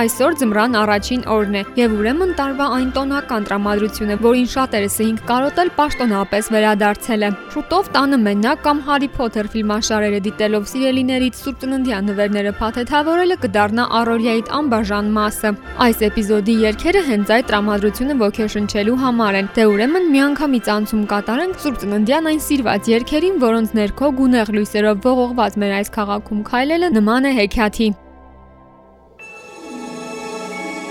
Այսօր ձմռան առաջին օրն է եւ ուրեմն տարվա այն տոնական տրամադրությունը, որին շատերս էինք կարոտել պաշտոնապես վերադարձել է։ Շուտով տանը մենակ կամ Հարի Փոթեր ֆիլմաշարերը դիտելով սիրելիներից Սուրբ Ծննդյան նվերները փաթեթավորելը կդառնա առօրյայիդ անբաժան մասը։ Այս էպիզոդի երգերը հենց այդ տրամադրությունը ոգեշնչելու համար են։ Դե ուրեմն միանգամից անցում կատարենք Սուրբ Ծննդյան այն սիրված երգերին, որոնց ներքո գունեղ լույսերով ողողված մեր այս քաղաքում քայլելը նման է հեքիաթի։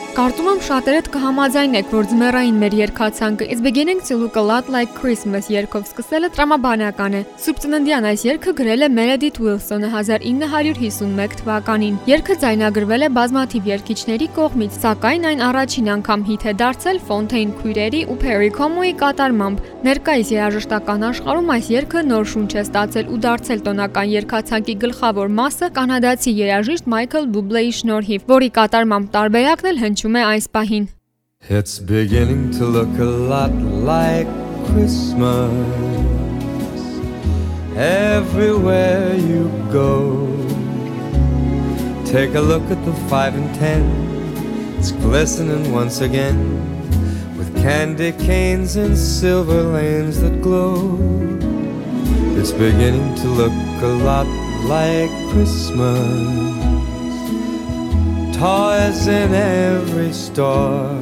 Կարծում եմ շատերդ կհամաձայնեք, որ ձմեռային մեր երկացանկը It's beginning to look a lot like Christmas երգով սկսելը տրամաբանական է։ Սուրբ Ծննդյան այս երգը գրել է Meredith Wilson-ը 1951 թվականին։ Երգը ձայնագրվել է բազմաթիվ երգիչների կողմից, սակայն այն առաջին անգամ հիթ է դարձել Fontaine քույրերի ու Perry Como-ի կատարմամբ։ Ներկայիս երաժշտական աշխարհում այս երգը նոր շունչ է ստացել ու դարձել տոնական երգացանկի գլխավոր մասը կանադացի երաժիշտ Michael Bublé-ի շնորհիվ, որի կատարմամբ տարբերակն էլ հնչում է այս պահին։ It's beginning to look a lot like Christmas everywhere you go. Take a look at the five and ten, it's glistening once again with candy canes and silver lanes that glow. It's beginning to look a lot like Christmas toys in every store.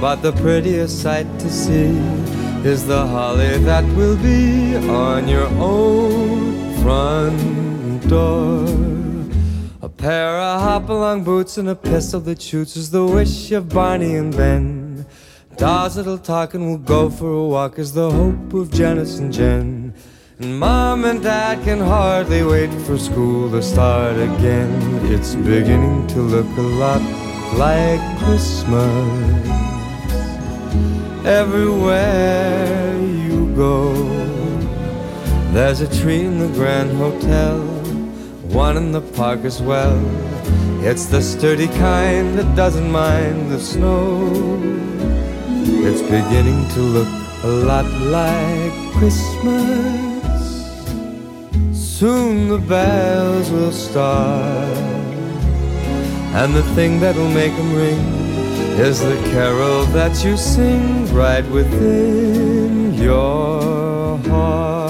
But the prettiest sight to see is the holly that will be on your own front door. A pair of hop-along boots and a pistol that shoots is the wish of Barney and Ben. Dolls that'll talk and will go for a walk is the hope of Janice and Jen. Mom and dad can hardly wait for school to start again. It's beginning to look a lot like Christmas. Everywhere you go, there's a tree in the Grand Hotel, one in the park as well. It's the sturdy kind that doesn't mind the snow. It's beginning to look a lot like Christmas. Soon the bells will start, and the thing that'll make them ring is the carol that you sing right within your heart.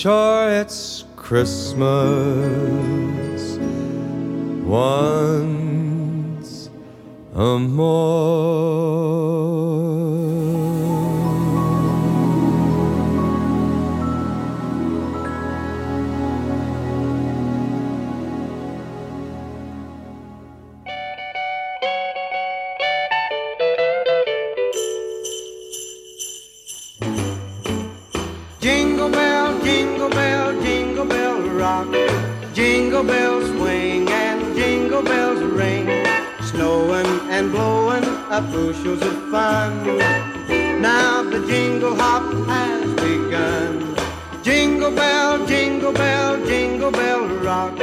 Sure, it's Christmas once a more. Jingle bells swing and jingle bells ring. Snowing and blowing up bushels of fun. Now the jingle hop has begun. Jingle bell, jingle bell, jingle bell rock.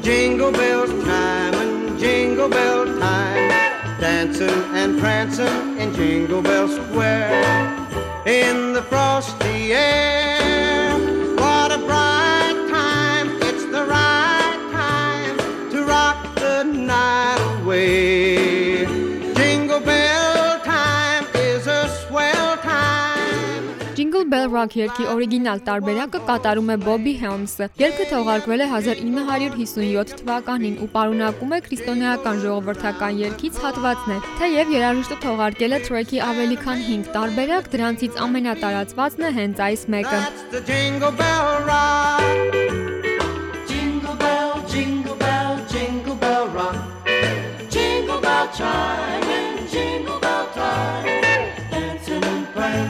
Jingle bells time and jingle bell time. Dancing and prancing in Jingle Bell Square in the frosty air. Bell Rock երգի օրիգինալ տարբերակը կատարում է Bobby Helms-ը։ Երգը թողարկվել է 1957 թվականին ու պարունակում է քրիստոնեական ժողովրդական երգից հատվածներ։ Թեև երաժիշտը թողարկել է թրեքի ավելի քան 5 տարբերակ, դրանցից ամենատարածվածն է հենց այս մեկը։ jingle bell rock. Jingle bell, jingle bell, jingle bell rock. Jingle bell chime and jingle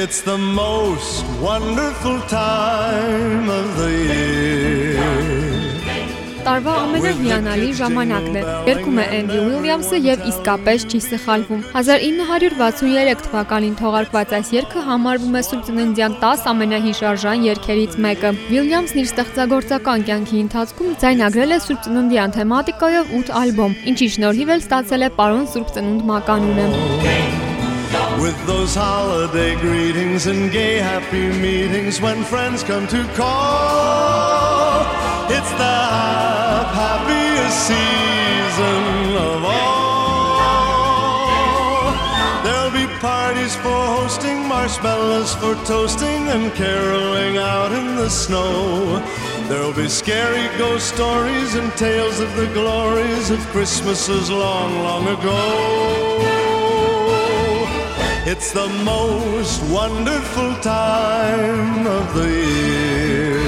It's the most wonderful time of the year. Տարվա ամենահիանալի ժամանակն է։ Երգում է Էնդի Ուիլյամսը եւ իսկապես չի սխալվում։ 1963 թվականին թողարկված այս երգը համարվում է Սուրբ Ծննդյան 10 ամենահիշարժան երգերից մեկը։ Ուիլյամսն իր ստեղծագործական կյանքի ընթացքում ձայնագրել է Սուրբ Ծննդյան թեմատիկայով 8 ալբոմ, ինչի շնորհիվ էլ ստացել է Պարոն Սուրբ Ծնունդ մականունը։ With those holiday greetings and gay happy meetings when friends come to call. It's the season of all. There'll be parties for hosting, marshmallows for toasting, and caroling out in the snow. There'll be scary ghost stories and tales of the glories of Christmases long, long ago. It's the most wonderful time of the year.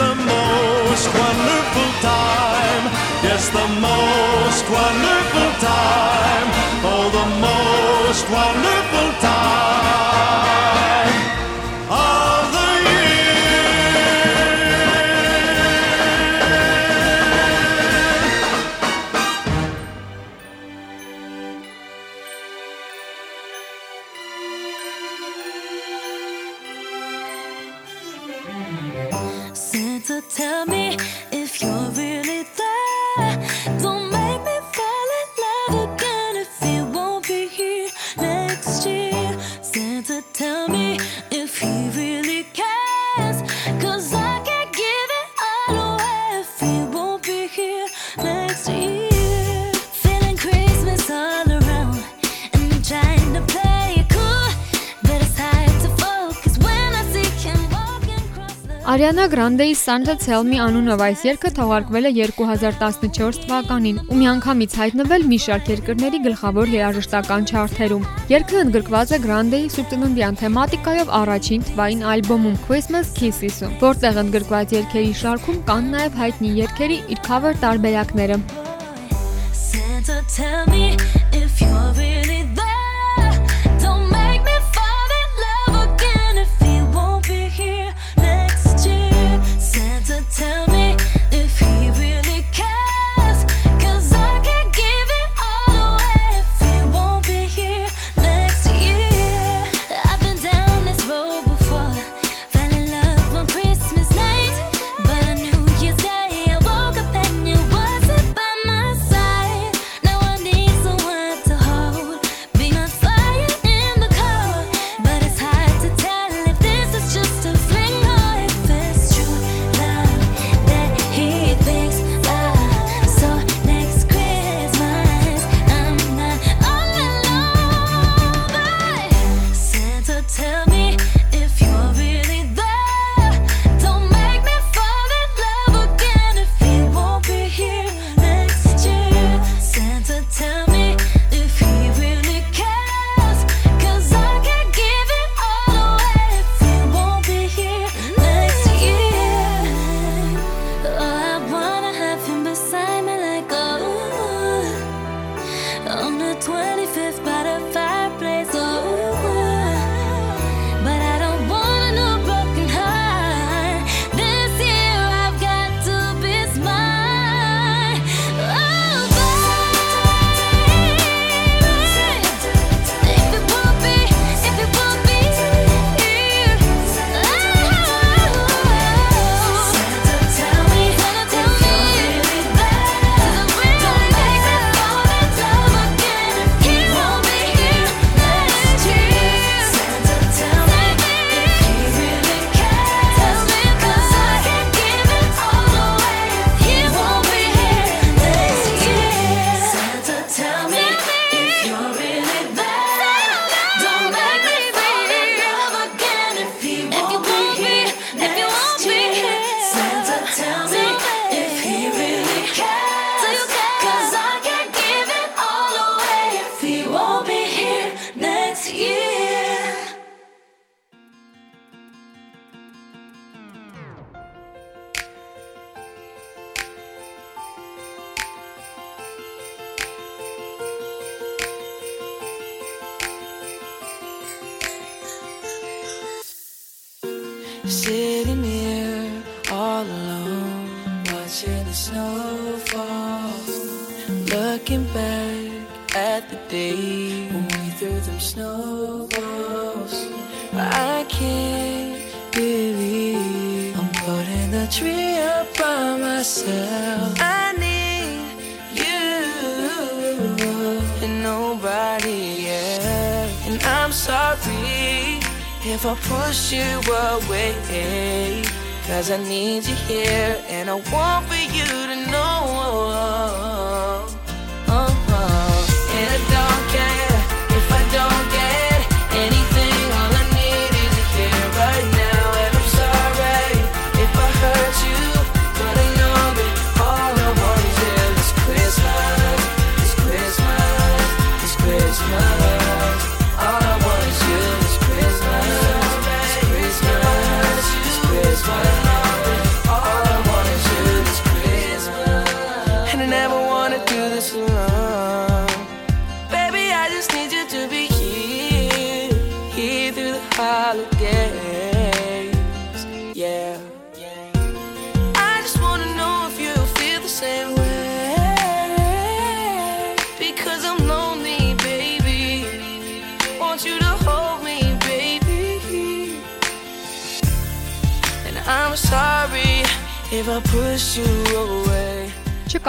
The most wonderful time. Yes, the most wonderful time. Oh, the most wonderful tell me Ariana Grande-ի Santa Tell Me անունով այս երգը թողարկվել է 2014 թվականին ու միանգամից հայտնվել մի շարք երկրների գլխավոր երաժշտական չարթերում։ Երգը ընդգրկված է Grande-ի սուրբծննդյան թեմատիկայով առաջին թվային ալբոմում Christmas Kisses-ում, որտեղ ընդգրկված երգերի շարքում կան նաև հայտնի երգերի իր cover տարբերակները։ Santa, tell me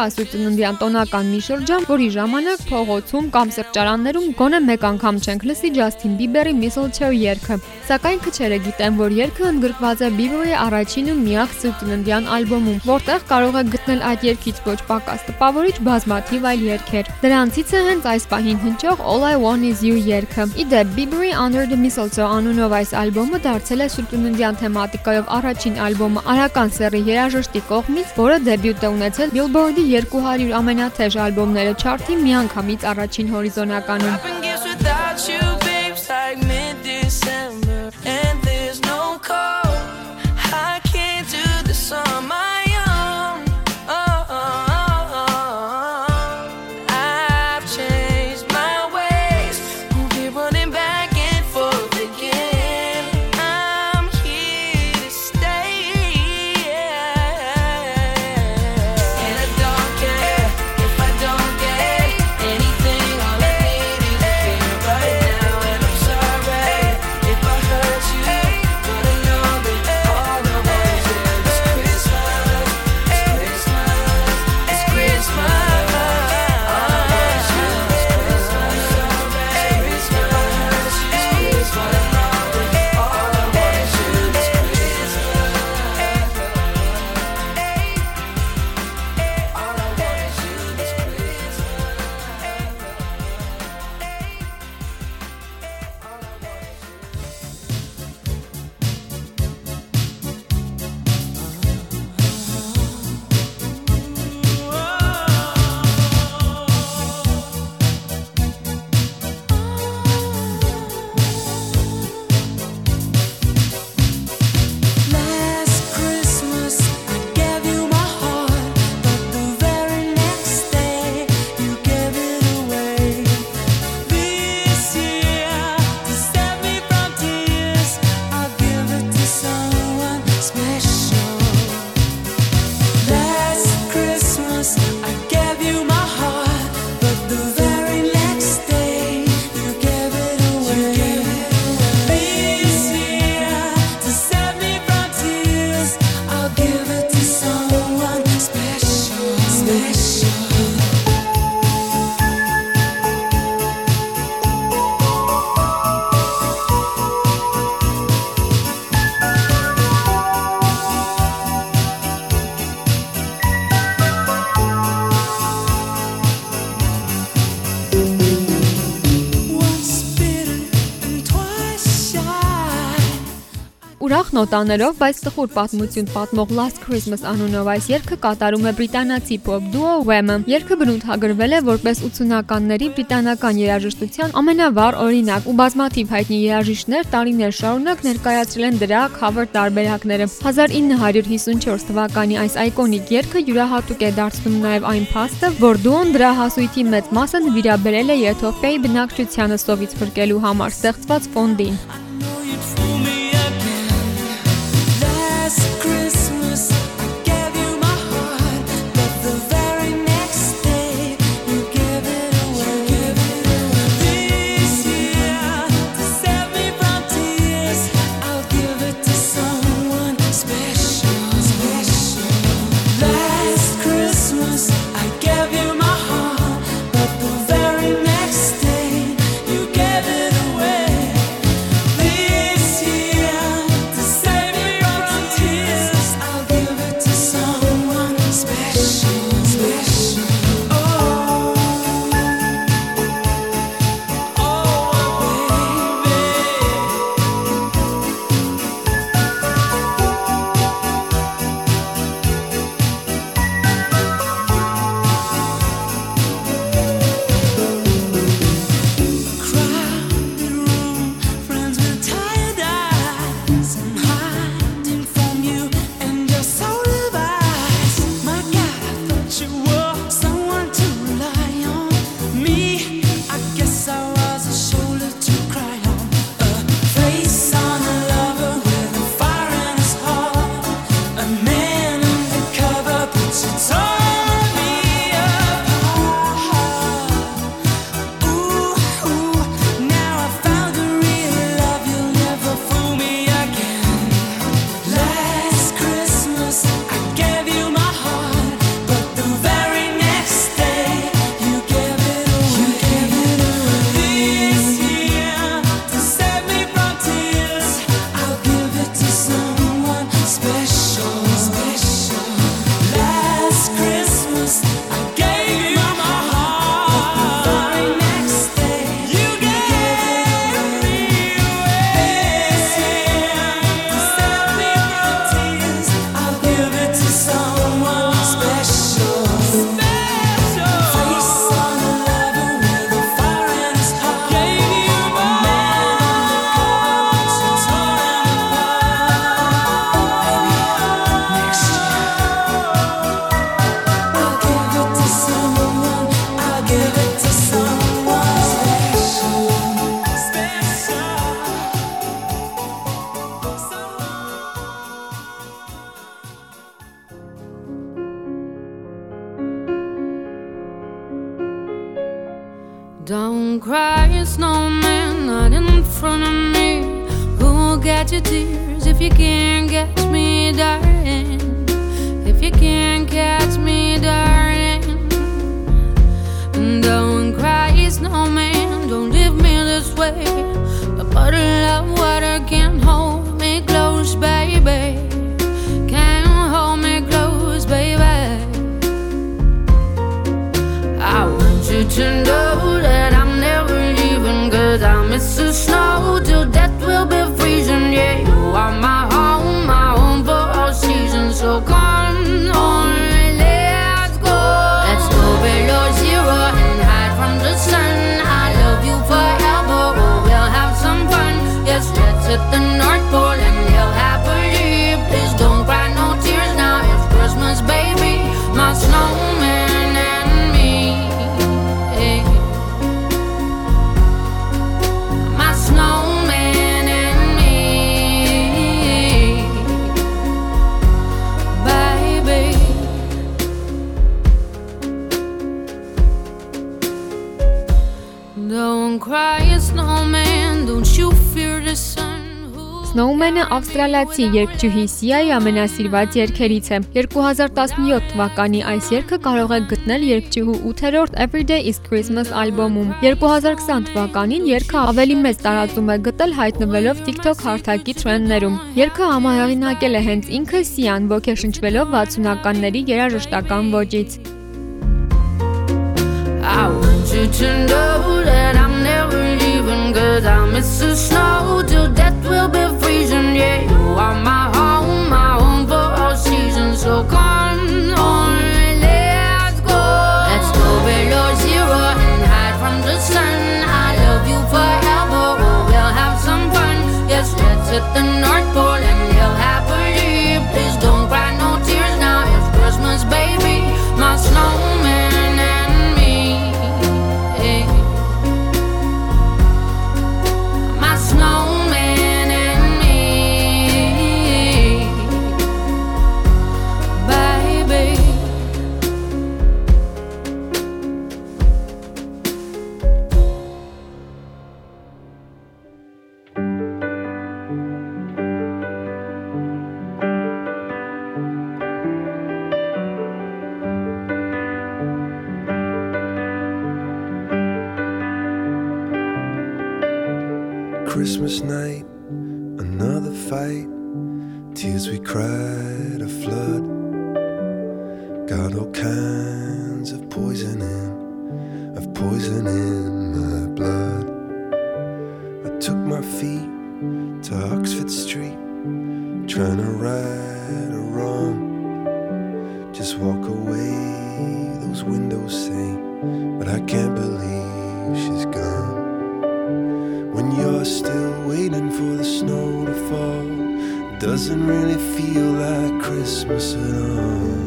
կա սուրծննդյան տոնական մի շրջան, որի ժամանակ փողոցում կամ սրճարաններում գոնե մեկ անգամ չենք լսի Ջասթին Բիբերի Mistletoe երգը։ Սակայն քչերը գիտեն, որ երգը ընդգրկված է Bieber-ի առաջին ու միակ ծուտննդյան ալբոմում, որտեղ կարող եք գտնել այդ երգից ոչ պակաս տպավորիչ բազմաթիվ այլ երգեր։ Դրանցից է հենց այս պահին հնչող All I Want Is You երգը։ Իդեպ Bieber-ի Under the Mistletoe անունով այս ալբոմը դարձել է ծուտննդյան թեմատիկայով առաջին ալբոմը արական սերի երաժշտի կողմից, որը դեբյուտ է ունեցել Billboard-ի 200 ամենաթեժ ալբոմները չարթի միանգամից առաջին հորիզոնականում։ նոտաներով, բայց սխուր պատմություն պատմող Last Christmas անունով այս երգը կատարում է բրիտանացի pop duo Wham-ը։ Երգը բնութագրվել է որպես 80-ականների բրիտանական երաժշտության ամենավառ օրինակ, ու բազմաթիվ հայտնի երաժիշտներ տարիներ շարունակ ներկայացրել են դրա cover տարբերակները։ 1954 թվականի այս այկոնիկ երգը յուրահատուկ է դարձնում նաև այն փաստը, որ duo-ն դրա հասույթի մեծ մասը նվիրաբերել է Եթովպիայի բնակչությանը սովից փրկելու համար ստեղծված ֆոնդին։ I know you'd Snowman-ը ավստրալիացի երգչուհի Սիայի ամենասիրված երգերից է։ 2017 թվականի այս երգը կարող եք գտնել երգչուհու 8-րդ Everyday is Christmas ալբոմում։ 2020 թվականին երգը ավելի մեծ տարածում է գտել հայտնվելով TikTok հարթակի թրենդներում։ Երգը համահեղինակել է հենց ինքը Սիան, ոգեշնչվելով 60-ականների երաժշտական ոճից։ I want you to know that I'm never leaving Cause I miss the snow. Till death will be freezing You are my home, my home for all seasons. So come on, let's go. Let's go and hide from the sun. I love you forever, we'll have some fun. Yes, let's hit the Christmas night, another fight. Tears we cried, a flood. Got all kinds of poison in, of poison in my blood. I took my feet to Oxford Street, trying to right a wrong. Just walk away, those windows say, but I can't believe doesn't really feel like Christmas at all.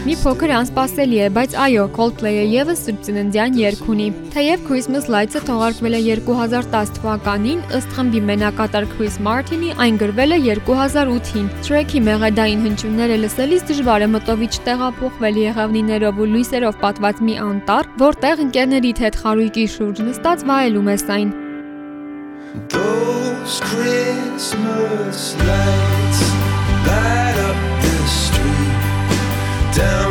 Մի փոքր անսպասելի է, բայց այո, Coldplay-ը եւս սուրբծննդյան երգ ունի։ Թեև Christmas Lights-ը թողարկվել է 2010 թվականին, ըստ խմբի մենակատար Chris Martin-ի, այն գրվել է 2008-ին։ Track-ի մեղեդային հնչյունները լսելիս դժվար է մտովի չտեղափոխվել եղավնիներով ու լույսերով պատված մի անտառ, որտեղ ընկերներիդ հետ խարույկի շուրջ նստած վայելում ես այն։ Those Christmas lights light up the street down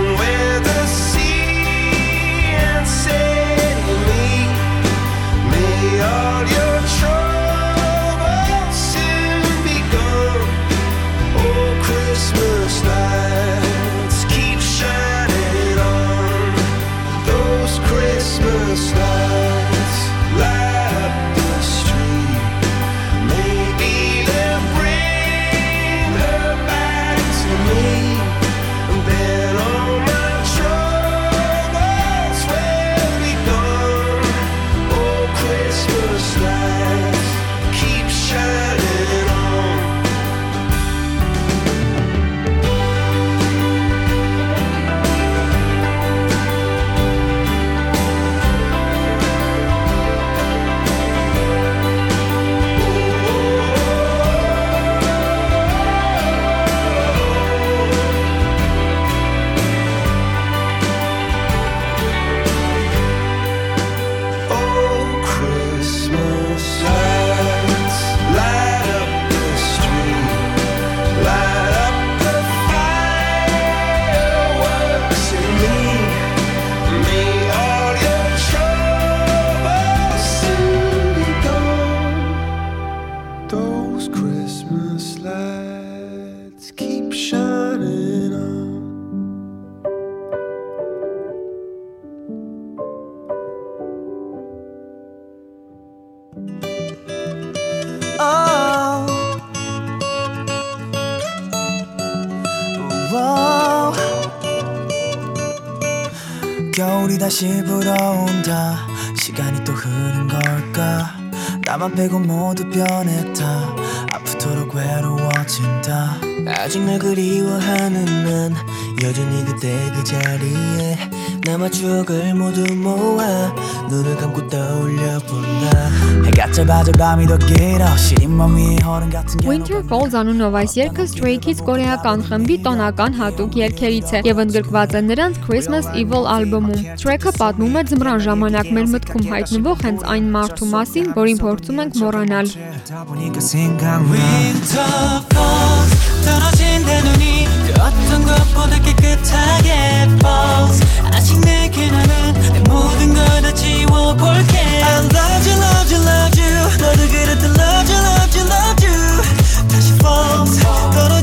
다시 불어온다. 시간이 또 흐른 걸까? 나만 빼고 모두 변했다. 아프도록 외로워진다. 아직 날 그리워하는 난 여전히 그때 그 자리에 남아 추억을 모두 모아 눈을 감고 떠올려 본다 해가 짧아져 밤이 더 길어 시린 맘 위에 얼음 같은 Winter Falls անունով այս երգը Stray Kids կորեական խմբի տոնական հատուկ երգերից է եւ ընդգրկված է նրանց Christmas Evil ալբոմում։ Track-ը պատմում է ձմռան ժամանակ մեր մտքում հայտնվող հենց այն մարդու մասին, որին փորձում ենք մոռանալ։ 하다 보니까 생각나 Winter falls 떨어진다 눈이 그 어떤 것보다 깨끗하게 falls 아직 내게 남은 내 모든 걸 다 지워볼게 I love you love you love you 너도 그랬던 love you love you love you 다시 falls 떨어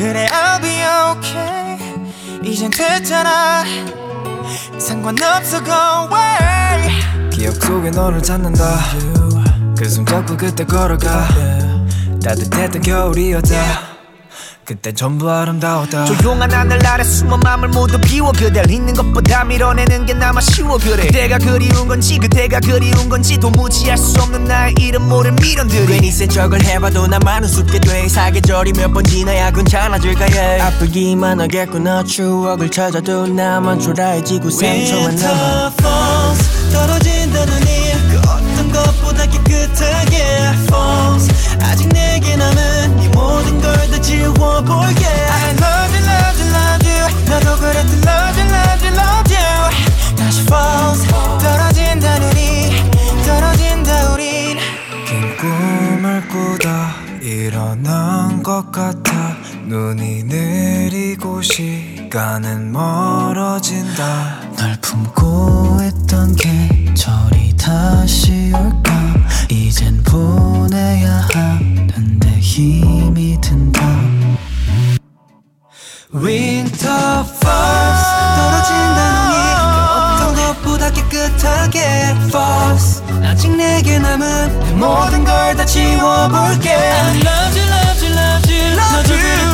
그래 I'll be okay. 이젠 됐잖아. 상관없어 go away. 기억 속에 너를 찾는다. 그 손잡고 그때 걸어가. 따뜻했던 겨울이었다. 그때 전부 아름다웠다. 조용한 하늘 아래 숨은 맘을 모두 비워 그댈 있는 것보다 밀어내는 게 나마 쉬워 그래. 그대가 그리운 건지 그대가 그리운 건지 도무지 알 수 없는 나의 이름 모를 미련들이. 괜히 센 척을 해봐도 나만 우습게 돼. 사계절이 몇 번 지나야 괜찮아질까 해 아프기만 하겠구나. 추억을 찾아도 나만 초라해지고 상처만 남아 falls 떨어진다 눈이 그 어떤 것보다 깨끗하게 falls 아직 내게 남은 이 모든 걸 다 지워볼게. I love you love you love you. 나도 그랬던 love you love you love you. 다시 falls 떨어진다 눈이. 떨어진다 우린. 긴 꿈을 꾸다 일어난 것 같아. 눈이 내리고 시간은 멀어진다. 널 품고 있던 계절이 아쉬울까? 이젠 보내야 하는데 힘이 든다. Winter Falls 떨어진다 눈이 어떤 것보다 깨끗하게 Falls 아직 내게 남은 모든 걸 다 지워볼게. I love you love you love you. Love you.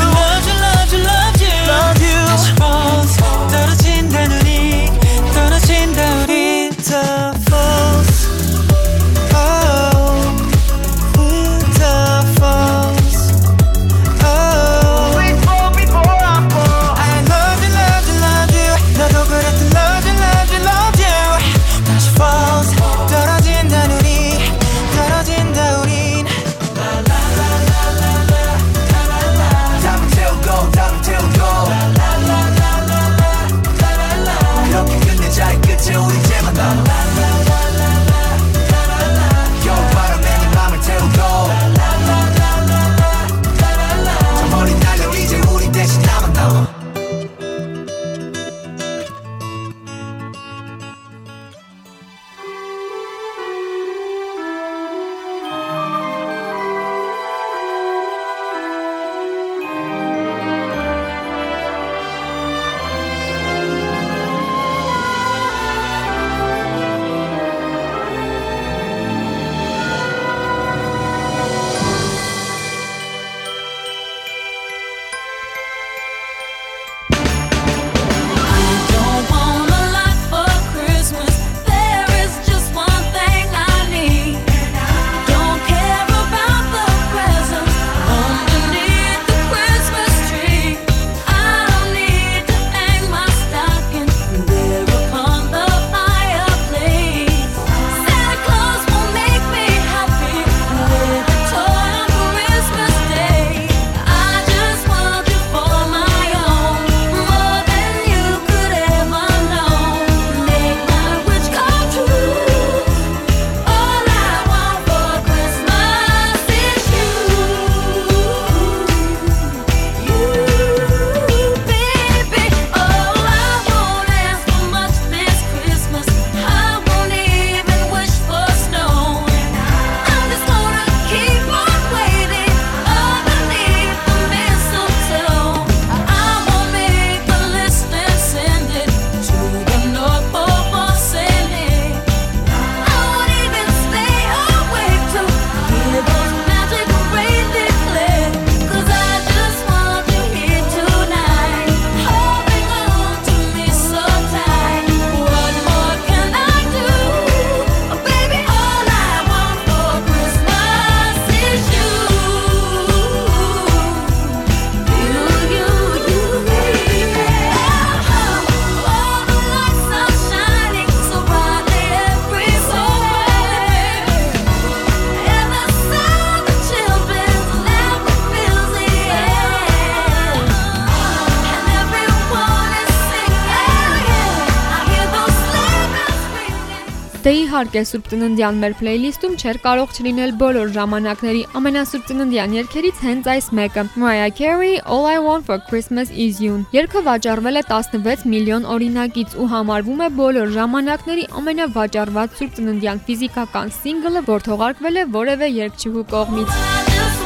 Դե իհարկե Սուրբ Ծննդյան մեր playlist-ում չէր կարող չլինել բոլոր ժամանակների ամենասուրբ ծննդյան երգերից հենց այս մեկը։ Mariah Carey All I Want for Christmas Is You։ Երգը վաճառվել է 16 միլիոն օրինակից ու համարվում է բոլոր ժամանակների ամենավաճառված սուրբ ծննդյան ֆիզիկական սինգլը, որ թողարկվել է որևէ երգչուհու կողմից։